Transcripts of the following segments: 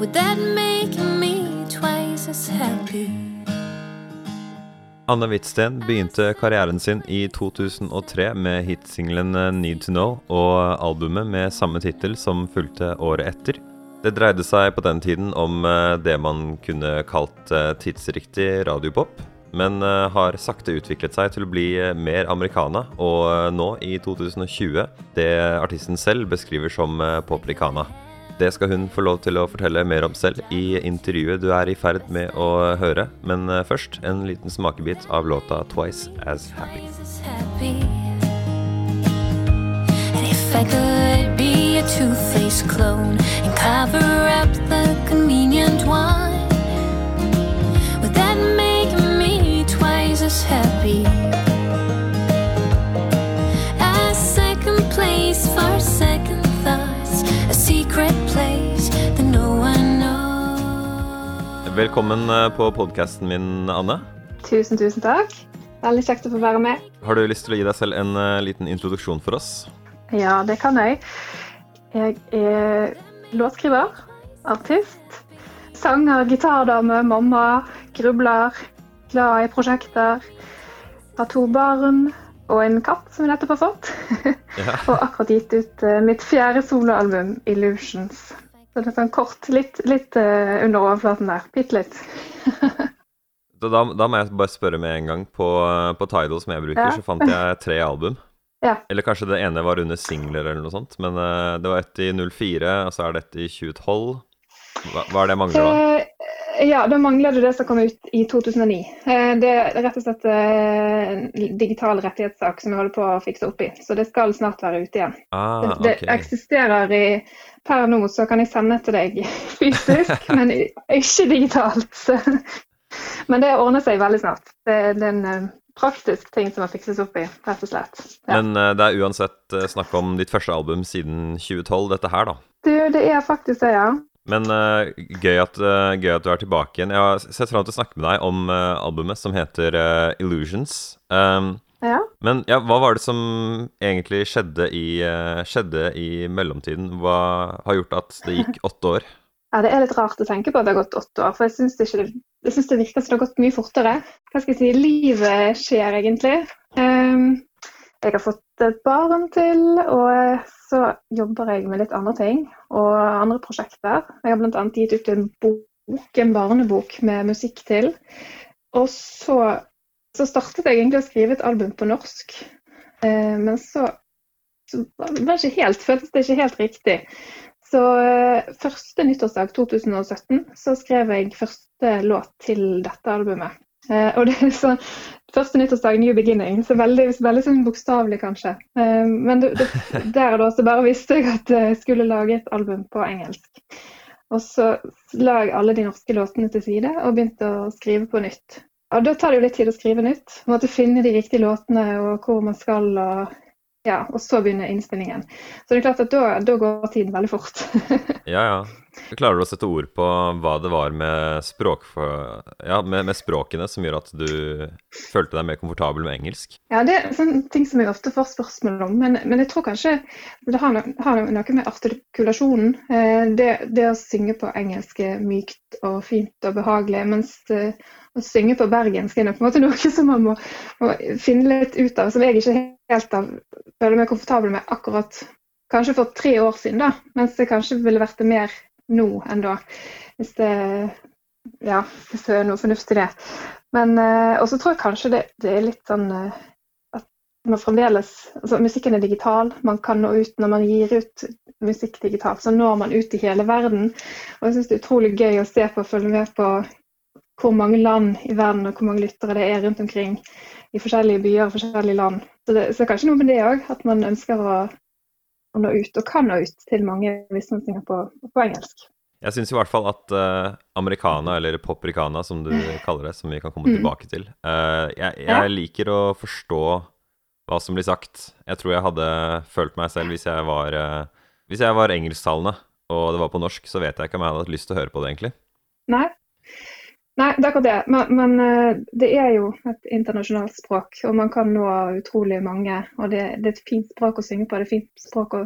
Would that make me twice as happy? Anne Hvitsten begynte karrieren sin i 2003 med hitsingelen 'Need To Know' og albumet med samme tittel som fulgte året etter. Det dreide seg på den tiden om eh, det man kunne kalt eh, tidsriktig radiopop, men eh, har sakte utviklet seg til å bli mer americana, og nå, i 2020, det artisten selv beskriver som popricana. Det skal hun få lov til å fortelle mer om selv i intervjuet du er i ferd med å høre. Men eh, først en liten smakebit av låta 'Twice As Happy'. If I could be a two-faced clone Velkommen eh, på podkasten min, Anne. Tusen, tusen takk. Veldig kjekt å få være med. Har du lyst til å gi deg selv en eh, liten introduksjon for oss? Ja, det kan jeg. Jeg er låtskriver, artist, sanger, gitardame, mamma, grubler, glad i prosjekter. Har to barn og en katt som vi nettopp har fått. Ja. og akkurat gitt ut eh, mitt fjerde soloalbum, 'Illusions'. Så det er sånn kort, litt, litt uh, under overflaten der. Bitte litt. Da, da, må jeg bare spørre med en gang. På, på Tidal, som jeg bruker, Ja. så fant jeg tre album. Ja. Eller kanskje det ene var under singler eller noe sånt. Men uh, det var et i 04, og så er det et i 2012. Hva, hva er det jeg mangler da? Ja, da mangler du det som kom ut i 2009. Eh, det er rett og slett eh, en digital rettighetssak som vi holder på å fikse opp i. Så det skal snart være ute igjen. Ah, Det, det eksisterer i Per nå så kan jeg sende til deg fysisk, men ikke digitalt. Så. Men det ordner seg veldig snart. Det, det er en eh, praktisk ting som må fikses opp i, rett og slett. Ja. Men det er uansett snakk om ditt første album siden 2012, dette her, da. Du, det er faktisk det, ja. Men uh, gøy, at, uh, gøy at du er tilbake igjen. Jeg har sett fram til å snakke med deg om uh, albumet som heter Illusions. Um, ja. men ja, hva var det som egentlig skjedde i, skjedde i mellomtiden? Hva har gjort at det gikk åtte år? Ja, Det er litt rart å tenke på at det har gått åtte år, for jeg syns det, det, det virker som det har gått mye fortere. Hva skal jeg si, livet skjer egentlig. Um, jeg har fått et barn til, og så jobber jeg med litt andre ting og andre prosjekter. Jeg har bl.a. gitt ut en bok, en barnebok med musikk til. Og så, så startet jeg egentlig å skrive et album på norsk, Eh, men så, så var ikke helt, føltes det ikke helt riktig. Så eh, første nyttårsdag 2017 så skrev jeg første låt til dette albumet. Eh, og det er sånn Første nyttårsdag, new beginning. Så veldig, veldig sånn bokstavelig, kanskje. Eh, men det, det, der og da så bare visste jeg at jeg skulle lage et album på engelsk. Og så la jeg alle de norske låtene til side og begynte å skrive på nytt. Og da tar det jo litt tid å skrive nytt. Måtte finne de riktige låtene og hvor man skal. og ja, og så begynner innspillingen. Så det er klart at da, da går tiden veldig fort. Ja, ja. Klarer du å sette ord på hva det var med, språk ja, med, med språkene som gjør at du følte deg mer komfortabel med engelsk? ja, det er sånne ting som jeg ofte får spørsmål om, men, men jeg tror kanskje det har, no, har noe med artikulasjonen. Eh, det, det å synge på engelsk er mykt og fint og behagelig, mens eh, å synge på bergensk er på en måte noe som man må, må finne litt ut av, som jeg ikke helt av, føler meg komfortabel med akkurat kanskje for tre år siden, da, mens det kanskje ville vært det mer nå ennå. Hvis det, ja, hvis det er noe fornuftig i det. Men eh, også tror jeg kanskje det, det er litt sånn eh, at man fremdeles altså Musikken er digital. Man kan nå ut når man gir ut musikk digitalt, så når man ut i hele verden. Og jeg syns det er utrolig gøy å se på og følge med på hvor mange land i verden og hvor mange lyttere det er rundt omkring i forskjellige byer og forskjellige land. Så det, så kanskje noe med det òg, at man ønsker å, å nå ut, og kan nå ut til mange hvis man synger på, på engelsk. Jeg syns i hvert fall at uh, americana, eller popricana som du kaller det, som vi kan komme Mm. tilbake til uh, jeg, Ja. jeg liker å forstå hva som blir sagt. Jeg tror jeg hadde følt meg selv hvis jeg var uh, Hvis jeg var engelsktalende og det var på norsk, så vet jeg ikke om jeg hadde hatt lyst til å høre på det, egentlig. Nei. Nei, det er akkurat det. Men, men eh, det er jo et internasjonalt språk, og man kan nå utrolig mange. Og det, det er et fint språk å synge på, det er et fint språk å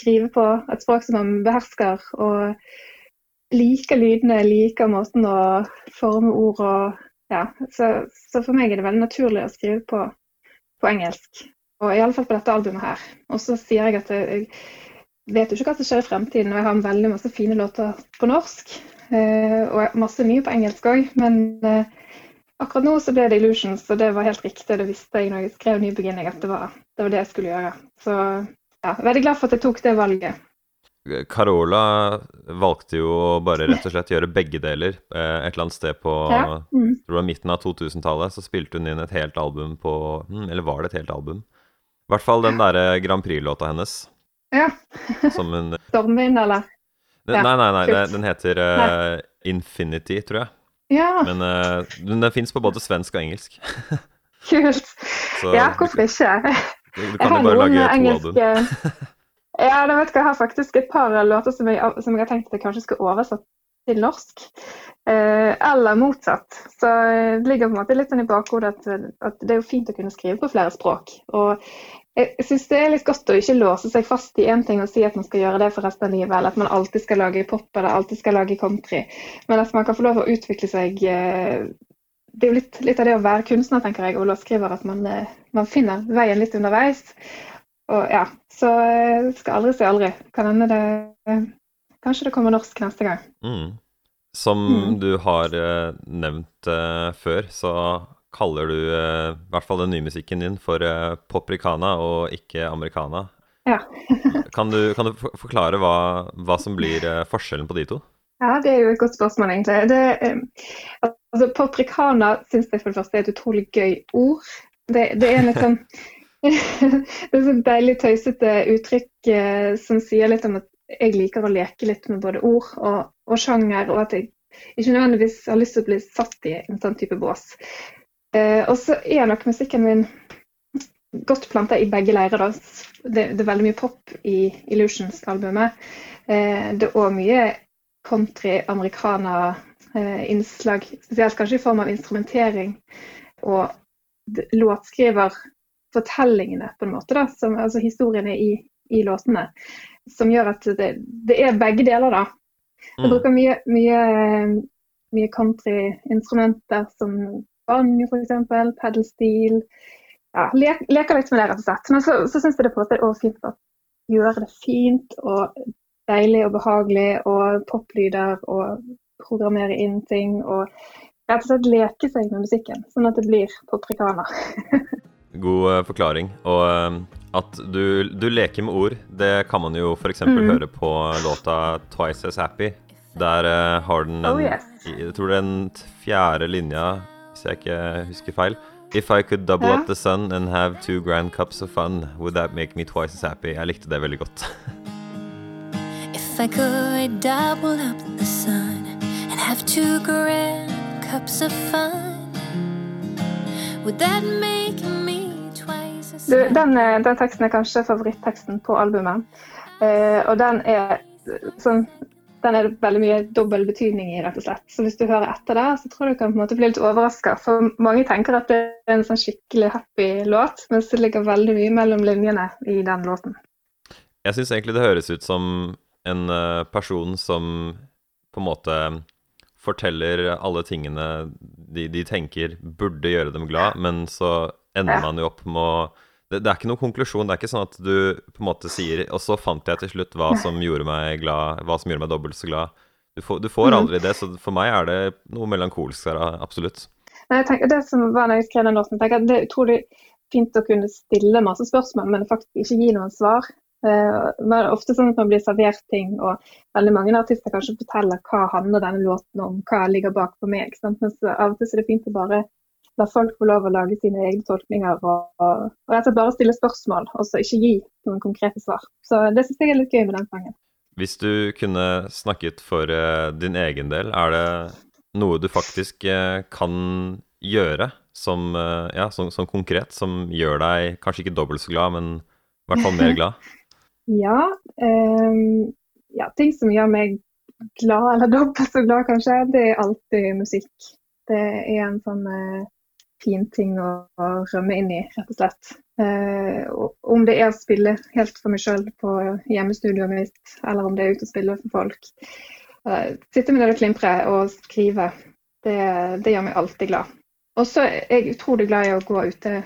skrive på. Et språk som man behersker. Og liker lydene, liker måten å forme ord og ja, så, så, for meg er det veldig naturlig å skrive på, på engelsk. Og iallfall på dette albumet her. Og så sier jeg at jeg, vet jo ikke hva som skjer i fremtiden, og jeg har veldig masse fine låter på norsk. Eh, og masse mye på engelsk òg. Men eh, akkurat nå så ble det Illusions, og det var helt riktig. Det visste jeg når jeg skrev Ny beginning at det var, det var det jeg skulle gjøre. Så ja, veldig glad for at jeg tok det valget. Carola valgte jo å bare rett og slett gjøre begge deler. Eh, et eller annet sted på ja. mm. tror jeg, midten av 2000-tallet så spilte hun inn et helt album på hmm, Eller var det et helt album? I hvert fall den derre Grand Prix-låta hennes. Ja. som hun Stormvind, eller? Den, nei, nei, nei. Den, den heter uh, Infinity, tror jeg. Ja. Men uh, den, den fins på både svensk og engelsk. Kult. Så, ja, hvorfor ikke? Du, du kan jo bare lage to engelske... album. ja, det vet jeg, jeg har faktisk et par låter som jeg, som jeg har tenkt at jeg kanskje skulle oversatt til norsk. Eh, eller motsatt. Så det ligger på en måte litt sånn i bakhodet at, at, det er jo fint å kunne skrive på flere språk. Og jeg syns det er litt godt å ikke låse seg fast i én ting og si at man skal gjøre det for resten av livet, eller at man alltid skal lage pop eller alltid skal lage country. Men at man kan få lov å utvikle seg eh, Det er jo litt, litt av det å være kunstner, tenker jeg, og låtskriver, at man, eh, man, finner veien litt underveis. Og ja, Så eh, skal aldri si aldri. Kan hende det Kanskje det kommer norsk neste gang. Mm. Som mm. du har nevnt før, så kaller du uh, i hvert fall den nye musikken din for uh, popricana og ikke americana. Ja. kan, du, kan, du, forklare hva, hva som blir uh, forskjellen på de to? Ja, Det er jo et godt spørsmål, egentlig. Det, altså, popricana syns jeg for det første er et utrolig gøy ord. Det, det er litt sånn det er et deilig tøysete uttrykk som sier litt om at jeg liker å leke litt med både ord og, og sjanger, og at jeg ikke nødvendigvis har lyst til å bli satt i en sånn type bås. Eh, og så er nok musikken min godt planta i begge leirer. Det, det, er veldig mye pop i Illusions-albumet. Eh, det er òg mye country, americana-innslag, eh, spesielt kanskje i form av instrumentering. Og låtskriver fortellingene, på en måte, da, som, altså historiene i, i, låtene. Som gjør at det, det er begge deler, da. Jeg mm. bruker mye, mye, mye countryinstrumenter som banjo f.eks., pedalstil. Ja, le leker litt med det, rett og slett. Men så, så syns jeg det på en måte er fint å gjøre det fint og deilig og behagelig, og poplyder og programmere inn ting. og rett og slett leke seg med musikken, sånn at det blir poprikaner. God uh, forklaring. Og uh, at du, du, leker med ord, det kan man jo f.eks. Mm. høre på låta 'Twice As Happy'. Der uh, har den en, oh, yes. jeg tror den fjerde linja hvis jeg ikke husker feil. If I could double ja. up the sun and have two grand cups of fun, would that make me twice as happy? Jeg likte det veldig godt. If I could double up the sun and have two grand cups of fun, would that make me twice as happy? Den, eh, den teksten er kanskje favoritteksten på albumet. Uh, og den er sånn den er det veldig mye dobbel betydning i, rett og slett. Så hvis du hører etter det, så tror jeg du kan på en måte bli litt overraska. For mange tenker at det er en sånn skikkelig happy låt, mens det ligger veldig mye mellom linjene i den låten. Jeg syns egentlig det høres ut som en eh, person som på en måte forteller alle tingene de, de tenker burde gjøre dem glad, men så ender man jo opp med å det, det, er ikke noen konklusjon. Det er ikke sånn at du på en måte sier Og så fant jeg til slutt hva som gjorde meg glad, hva som gjorde meg dobbelt så glad. Du får, du får mhm. aldri det, så for meg er det noe melankolsk her, absolutt. Jeg tenker, det som var når jeg skrev den låten, tenker det er utrolig fint å kunne stille masse spørsmål, men faktisk ikke gi noen svar. Uh, men ofte sånn at man blir servert ting, og veldig mange artister kanskje forteller hva handler denne låten om, hva ligger bak for meg. Sant? Men så, av og til er det fint å bare la folk få lov å lage sine egne tolkninger og, og, og altså bare stille spørsmål, og så ikke gi noen konkrete svar. Så det syns jeg er litt gøy med den sangen. Hvis du kunne snakket for uh, din egen del, er det noe du faktisk uh, kan gjøre som, uh, ja, som, som, konkret, som gjør deg kanskje ikke dobbelt så glad, men i hvert fall mer glad? ja, um, ja, ting som gjør meg glad, eller dobbelt så glad kanskje, det er alltid musikk. Det er en sånn fin ting å, å rømme inn i, rett og slett. Eh, om det er å spille helt for meg sjøl på hjemmestudioet mitt, eller om det er ute og spille for folk. Eh, sitte med det og klimpre og skrive, det, det gjør meg alltid glad. Og så er jeg utrolig glad i å gå ute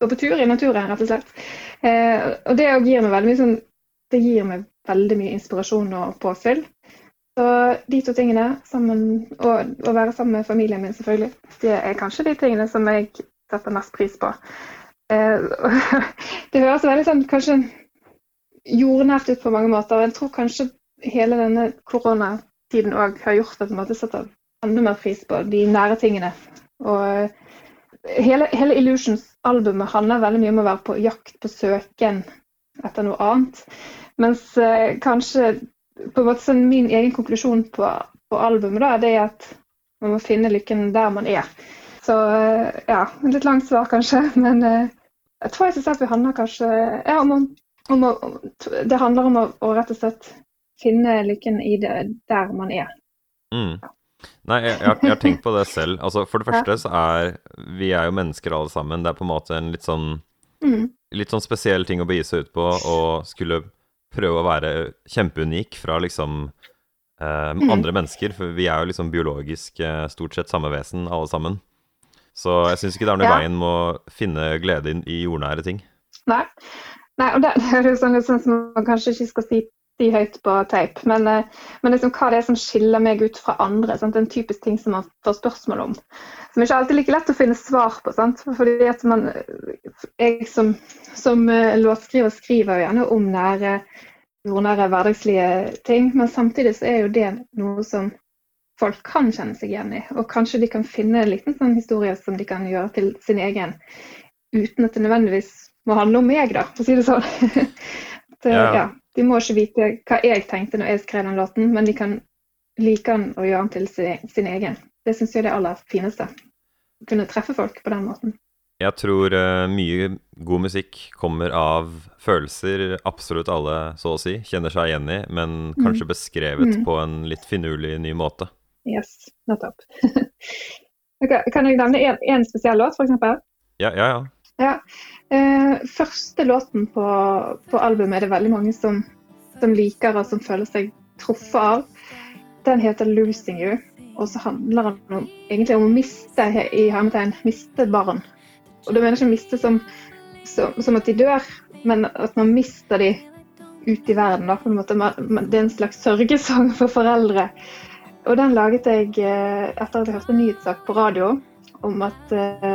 gå på tur i naturen, rett og slett. Eh, og det gir meg veldig mye sånn Det gir meg veldig mye inspirasjon og påfyll. Så de to tingene, sammen, og å være sammen med familien min selvfølgelig, det er kanskje de tingene som jeg setter mest pris på. Uh, det høres veldig sånn kanskje jordnært ut på mange måter. Jeg tror kanskje hele denne koronatiden òg har gjort at jeg setter enda mer pris på de nære tingene. Og hele, hele Illusions-albumet handler veldig mye om å være på jakt på søken etter noe annet. Mens eh, kanskje på en måte sånn min egen konklusjon på, på albumet da, det er at man må finne lykken der man er. Så eh, ja, litt langt svar kanskje, men eh, jeg tror jeg synes at vi handler kanskje ja, om å om å, det handler om å, å, rett og slett finne lykken i det der man er. Mm. Nei, jeg, jeg, jeg, har tenkt på det selv. Altså, for det første så er Vi er jo mennesker alle sammen. Det er på en måte en litt sånn mm. Litt sånn spesiell ting å begi seg ut på og skulle prøve å være kjempeunik fra liksom eh, mm. andre mennesker. For vi er jo liksom biologisk eh, stort sett samme vesen, alle sammen. Så jeg syns ikke det er noe i ja. veien med å finne glede i jordnære ting. Nei. Nei, og det, det er jo sånn, sånn som man kanskje ikke skal si, si høyt på tape, men, eh, men liksom, hva det er som skiller meg ut fra andre. Sant? En typisk ting som man får spørsmål om. Som ikke alltid er like lett å finne svar på. Sant? Fordi at man, Jeg som, som eh, låtskriver skriver gjerne om nære, jordnære hverdagslige ting, men samtidig så er jo det noe som folk kan kjenne seg igjen i. Og kanskje de kan finne en liten sånn historie som de kan gjøre til sin egen, uten at det nødvendigvis må handle om meg, da, for å si det sånn. det, ja. Ja, de må ikke vite hva jeg tenkte når jeg skrev den låten, men de kan like den og gjøre den til sin, sin egen. Det syns jeg er det aller fineste. Å kunne treffe folk på den måten. Jeg tror uh, mye god musikk kommer av følelser absolutt alle, så å si, kjenner seg igjen i, men kanskje mm. beskrevet mm. på en litt finurlig ny måte. Yes, nettopp. kan jeg nevne én spesiell låt, f.eks.? Ja, ja, ja. Ja. Eh, første låten på, på, albumet er det veldig mange som, som, liker og som føler seg truffet av. Den heter 'Losing You', og så handler den om, egentlig om å miste i hermetegn, miste barn. Og det mener ikke miste som, som, som, at de dør, men at man mister de ut i verden. Da, på en måte. Det er en slags sørgesang for foreldre. Og den laget jeg eh, etter at jeg hørte en nyhetssak på radio om at eh,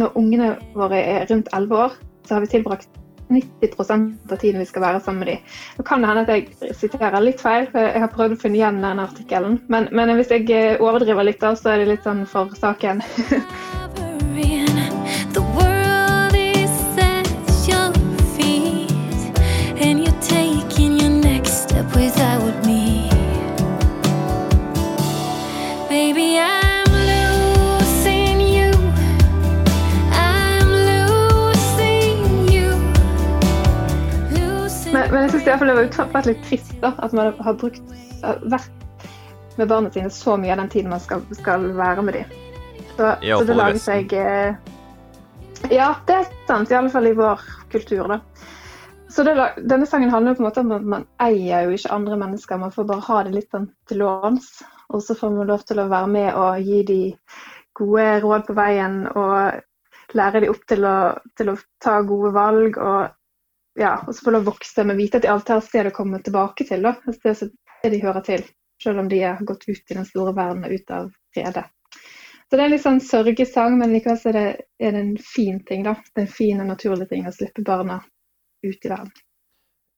når ungene våre er rundt 11 år, så har vi tilbrakt 90% av tiden vi skal være sammen med dem. Nå kan det hende at jeg siterer litt feil, for jeg har prøvd å finne igjen den artikkelen. Men, men, hvis jeg eh, overdriver litt, da, så er det litt sånn for saken. syns det var utrolig litt trist da, at man har brukt, vært med barna sine så mye av den tiden man skal, skal være med dem. Så, ja, så det lager seg eh, Ja, det er sant. I alle fall i vår kultur, da. Så det, denne sangen handler på en måte om at man eier jo ikke andre mennesker, man får bare ha det litt sånn til låns. Og så får man lov til å være med og gi de gode råd på veien og lære de opp til å, til å ta gode valg og ja, og så får lov å vokse, men vite at de alltid har et sted å komme tilbake til. da, et sted som de hører til. Selv om de har gått ut i den store verden og ut av fredet. Så det er en litt sånn sørgesang, men likevel er det, er det en fin ting. da. Det er en fin og naturlig ting å slippe barna ut i verden.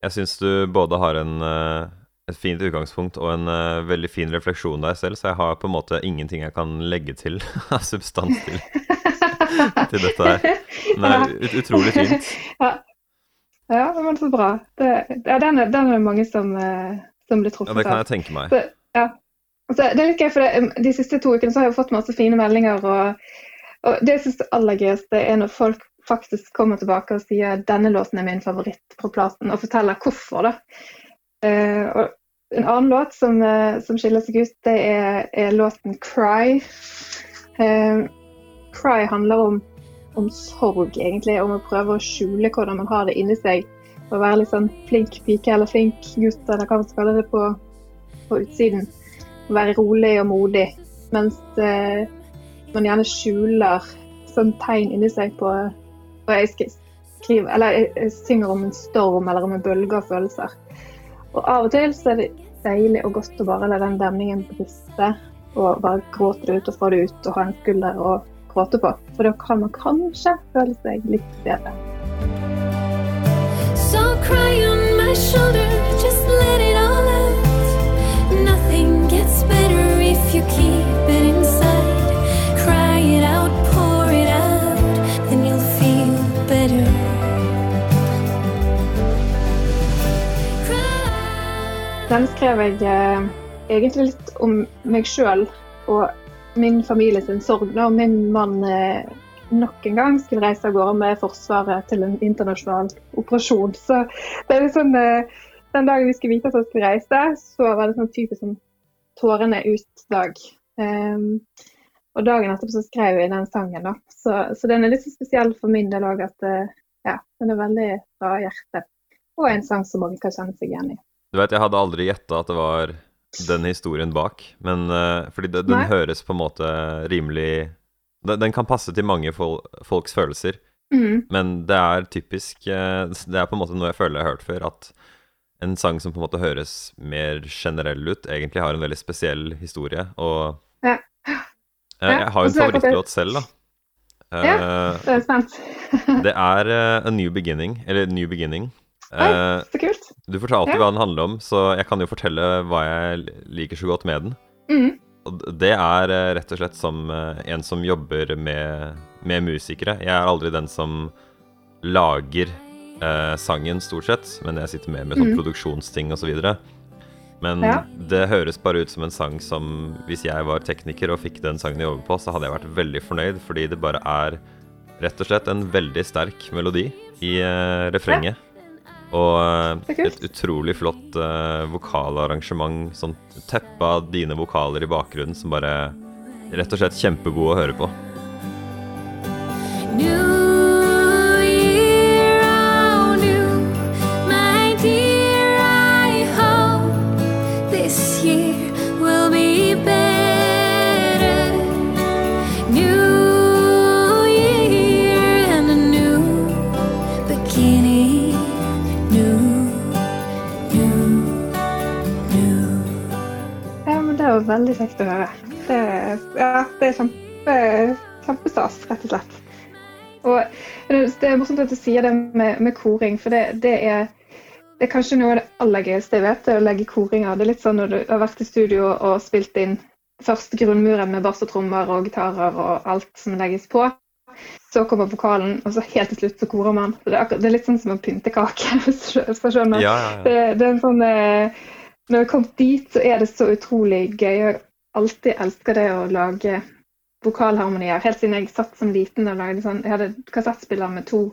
Jeg syns du både har en, eh, et fint utgangspunkt og en uh, veldig fin refleksjon deg selv, så jeg har på en måte ingenting jeg kan legge til av substans til, til dette her. Men det er ut, utrolig fint. Ja, ja, var så bra. Det, ja, den, er, den er mange som, eh, som blir truffet av. Ja, det kan jeg tenke meg. Så, ja. Altså, det er litt gøy, for det, De siste to ukene så har jeg fått masse fine meldinger. og, og Det jeg syns er aller gøyeste, er når folk faktisk kommer tilbake og sier denne låten er min favoritt på platen, og forteller hvorfor. da. Uh, og En annen låt som, uh, som skiller seg ut, det er, er låten 'Cry'. Uh, 'Cry' handler om om sorg, egentlig. Om å prøve å skjule hvordan man har det inni seg. Å være litt sånn flink pike eller flink gutt, eller hva man skal kalle det på, på utsiden. være rolig og modig. Mens eh, man gjerne skjuler sånn tegn inni seg på Og jeg skriver, eller jeg, synger om en storm eller om en bølge av følelser. Og av og til så er det deilig og godt å bare la den demningen briste. Og bare gråte det ut og få det ut og ha en skulder å gråte på. For da kan man kanskje føle seg litt bedre. So cry on my shoulder, just let it all out. Nothing gets better if you keep it inside. Cry it out, pour it out, then you'll feel better. Cry. Den skrev jeg eh, egentlig litt om meg sjøl og min familie sin sorg da min mann eh, nok en gang skulle reise av gårde med Forsvaret til en internasjonal operasjon. Så det er litt sånn eh, Den dagen vi skulle vite at han skulle reise, så var det sånn typisk sånn tårene ut-dag. Um, og dagen etterpå så skrev jeg den sangen, da. Så, så den er litt så spesiell for min del òg eh, ja, den er veldig fra hjertet. Og en sang som mange kan kjenne seg igjen i. Du vet, jeg hadde aldri gjetta at det var den historien bak, men uh, fordi det, den Nei. høres på en måte rimelig den, den kan passe til mange fol folks følelser, Mm. men det er typisk eh, Det er på en måte noe jeg føler jeg har hørt før, at en sang som på en måte høres mer generell ut, egentlig har en veldig spesiell historie, og Ja. Eh, Ja, Jeg har jo en så det- favorittlåt selv, da. ja, det er spent. det er eh, A New Beginning, eller New Beginning. Oi, Så kult. Du fortalte Ja. hva den handler om, så jeg kan jo fortelle hva jeg liker så godt med den. Mm. Og det er eh, rett og slett som eh, en som jobber med, med musikere. Jeg er aldri den som lager eh, sangen, stort sett, men jeg sitter med med sånn mm. produksjonsting osv. Men Ja. det høres bare ut som en sang som Hvis jeg var tekniker og fikk den sangen i over på, så hadde jeg vært veldig fornøyd, fordi det bare er rett og slett en veldig sterk melodi i eh, refrenget. Og et utrolig flott uh, vokalarrangement. Sånn teppe av dine vokaler i bakgrunnen som bare Rett og slett kjempegode å høre på. Kjempestas, rett og slett. Og det er morsomt at du sier det med, med koring, for det, det, er, det er kanskje noe av det aller gøyeste jeg vet, å legge koringer. Det er litt sånn når du har vært i studio og spilt inn første grunnmuren med bass og trommer og gitarer og alt som legges på. Så kommer vokalen, og så helt til slutt så korer man. Det, er akkurat, det er litt sånn som å pynte kake, hvis du skjønner. Ja, ja, ja. Det, det er en sånn eh, Når jeg kommet dit, så er det så utrolig gøy. Jeg har alltid elska det å lage vokalharmonier. Helt siden jeg satt som liten og lagde sånn Jeg hadde kassettspiller med to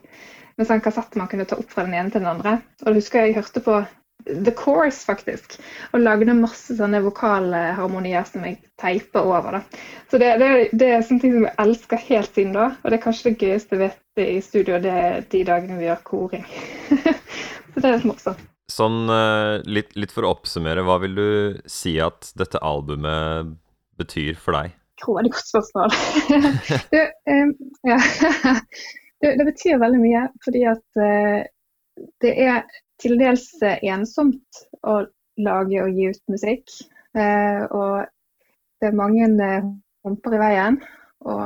med sånn kassett man kunne ta opp fra den ene til den andre. Og da husker jeg jeg hørte på The Course, faktisk. Og lagde masse sånne vokalharmonier som jeg teipa over. da. Så det, det, det er sånne ting som jeg elsker helt siden da. Og det er kanskje det gøyeste jeg vet i studio, det er de dagene vi gjør koring. så det er litt morsomt. Sånn eh, litt, litt for å oppsummere, hva vil du si at dette albumet betyr for deg? Grådig godt spørsmål. det, um, ja. det, det betyr veldig mye, fordi at uh, det er til dels eh, ensomt å lage og gi ut musikk. Uh, og det er mange humper i veien. Og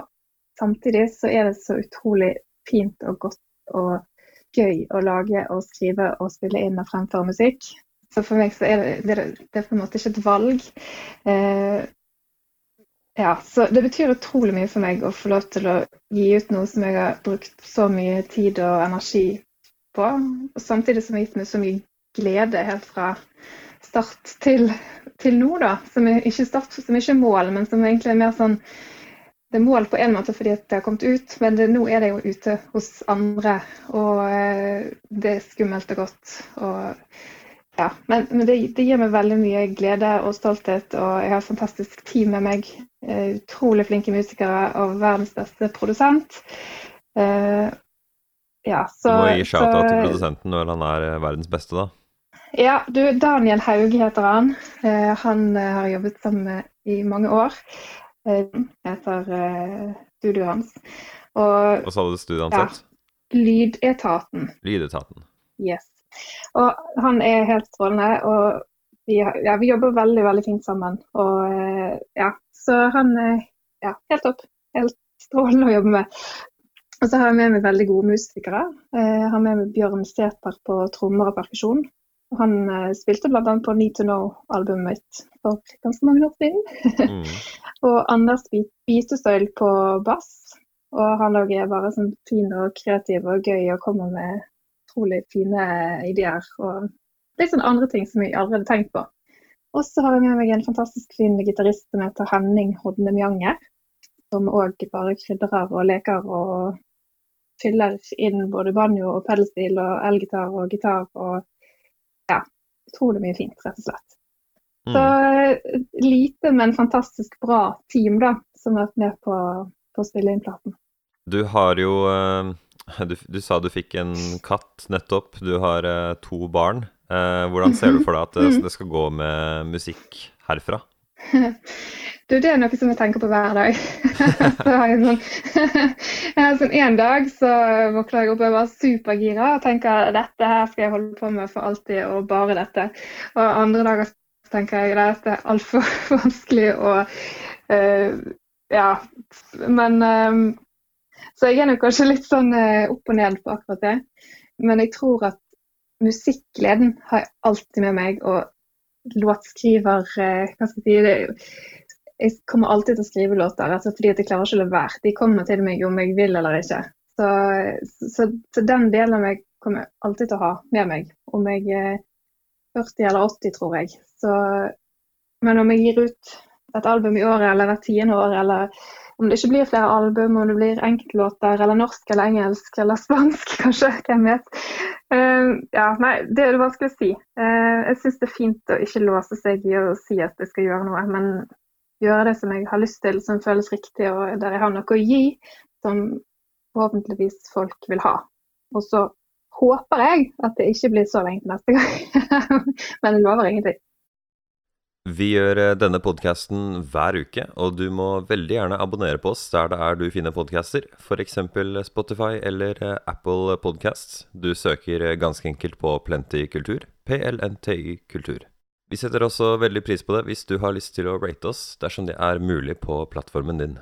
samtidig så er det så utrolig fint og godt og gøy å lage og skrive og spille inn og fremføre musikk. Så for meg så er det, det, det er på en måte ikke et valg. Eh, ja, så Det betyr utrolig mye for meg å få lov til å gi ut noe som jeg har brukt så mye tid og energi på. Og samtidig som det har gitt meg så mye glede helt fra start til, til nå, da. Som er ikke start, som er mål, men som egentlig er mer sånn Det er mål på en måte fordi det har kommet ut, men det, nå er det jo ute hos andre. Og eh, det er skummelt og godt. Og ja, men, men det, det gir meg veldig mye glede og stolthet, og jeg har et fantastisk team med meg. Eh, utrolig flinke musikere og verdens beste produsent. Uh, ja, Du må gi shout-out til produsenten når han er eh, verdens beste, da. Ja, du, Daniel Hauge heter han. Uh, han har jobbet sammen med i mange år. Uh, heter uh, studioet hans. Og Hva sa du studioet hans het? Lydetaten. Lydetaten. Yes. Og han er helt strålende. Og vi, ja, vi jobber veldig, veldig fint sammen. Og eh, ja, så han er ja, helt topp. Helt strålende å jobbe med. Og så har jeg med meg veldig gode musikere. Eh, Jeg har med meg Bjørn Sæter på trommer og perkusjon. Og Han eh, spilte bl.a. på Need to Know-albumet mitt for ganske mange år siden. Mm. Og Anders Bi- Bitestøyl på bass. Og han òg er bare sånn fin og kreativ og gøy og kommer med utrolig fine ideer. Og litt sånn andre ting som jeg aldri hadde tenkt på. Og så har jeg med meg en fantastisk fin gitarist som heter Henning Hodne Mjanger. Som òg bare krydrer og leker og fyller inn både banjo og pedalstil og elgitar og gitar og ja, utrolig mye fint, rett og slett. Så Mm. Så lite, men fantastisk bra team da, som har vært med på, på å spille inn platen. Du har jo eh, du, du sa du fikk en katt nettopp. Du har uh, to barn. Uh, hvordan ser du for deg at det, det skal gå med musikk herfra? Du, det er noe som jeg tenker på hver dag. så har jeg sånn, sånn En dag så våkner jeg opp og er bare supergira og tenker dette her skal jeg holde på med for alltid, og bare dette. Og andre dager så tenker jeg dette er altfor vanskelig og uh, Ja. Men eh, Så jeg er nok kanskje litt sånn eh, opp og ned på akkurat det. Men jeg tror at musikkgleden har jeg alltid med meg. og låtskriver eh, Hva skal jeg si det, Jeg kommer alltid til å skrive låter altså fordi jeg klarer ikke å la være. De kommer til meg om jeg vil eller ikke. Så, så, så den delen av meg kommer jeg alltid til å ha med meg. Om jeg er 40 eller 80, tror jeg. Så, men om jeg gir ut et album i året eller hvert tiende år, eller om det ikke blir flere album, om det blir enkeltlåter eller norsk eller engelsk eller spansk, kanskje, hvem vet. Uh, ja, nei, det er det vanskelig å si. Uh, jeg syns det er fint å ikke låse seg i å si at jeg skal gjøre noe, men gjøre det som jeg har lyst til, som føles riktig, og der jeg har noe å gi, som forhåpentligvis folk vil ha. Og så håper jeg at det ikke blir så lenge neste gang. men jeg lover ingenting. Vi gjør eh, denne podkasten hver uke, og du må veldig gjerne abonnere på oss der det er du finner podcaster, f.eks. Spotify eller eh, Apple Podcasts. Du søker eh, ganske enkelt på Plenty kultur, PLNTY kultur. Vi setter også veldig pris på det hvis du har lyst til å rate oss dersom det er mulig på plattformen din.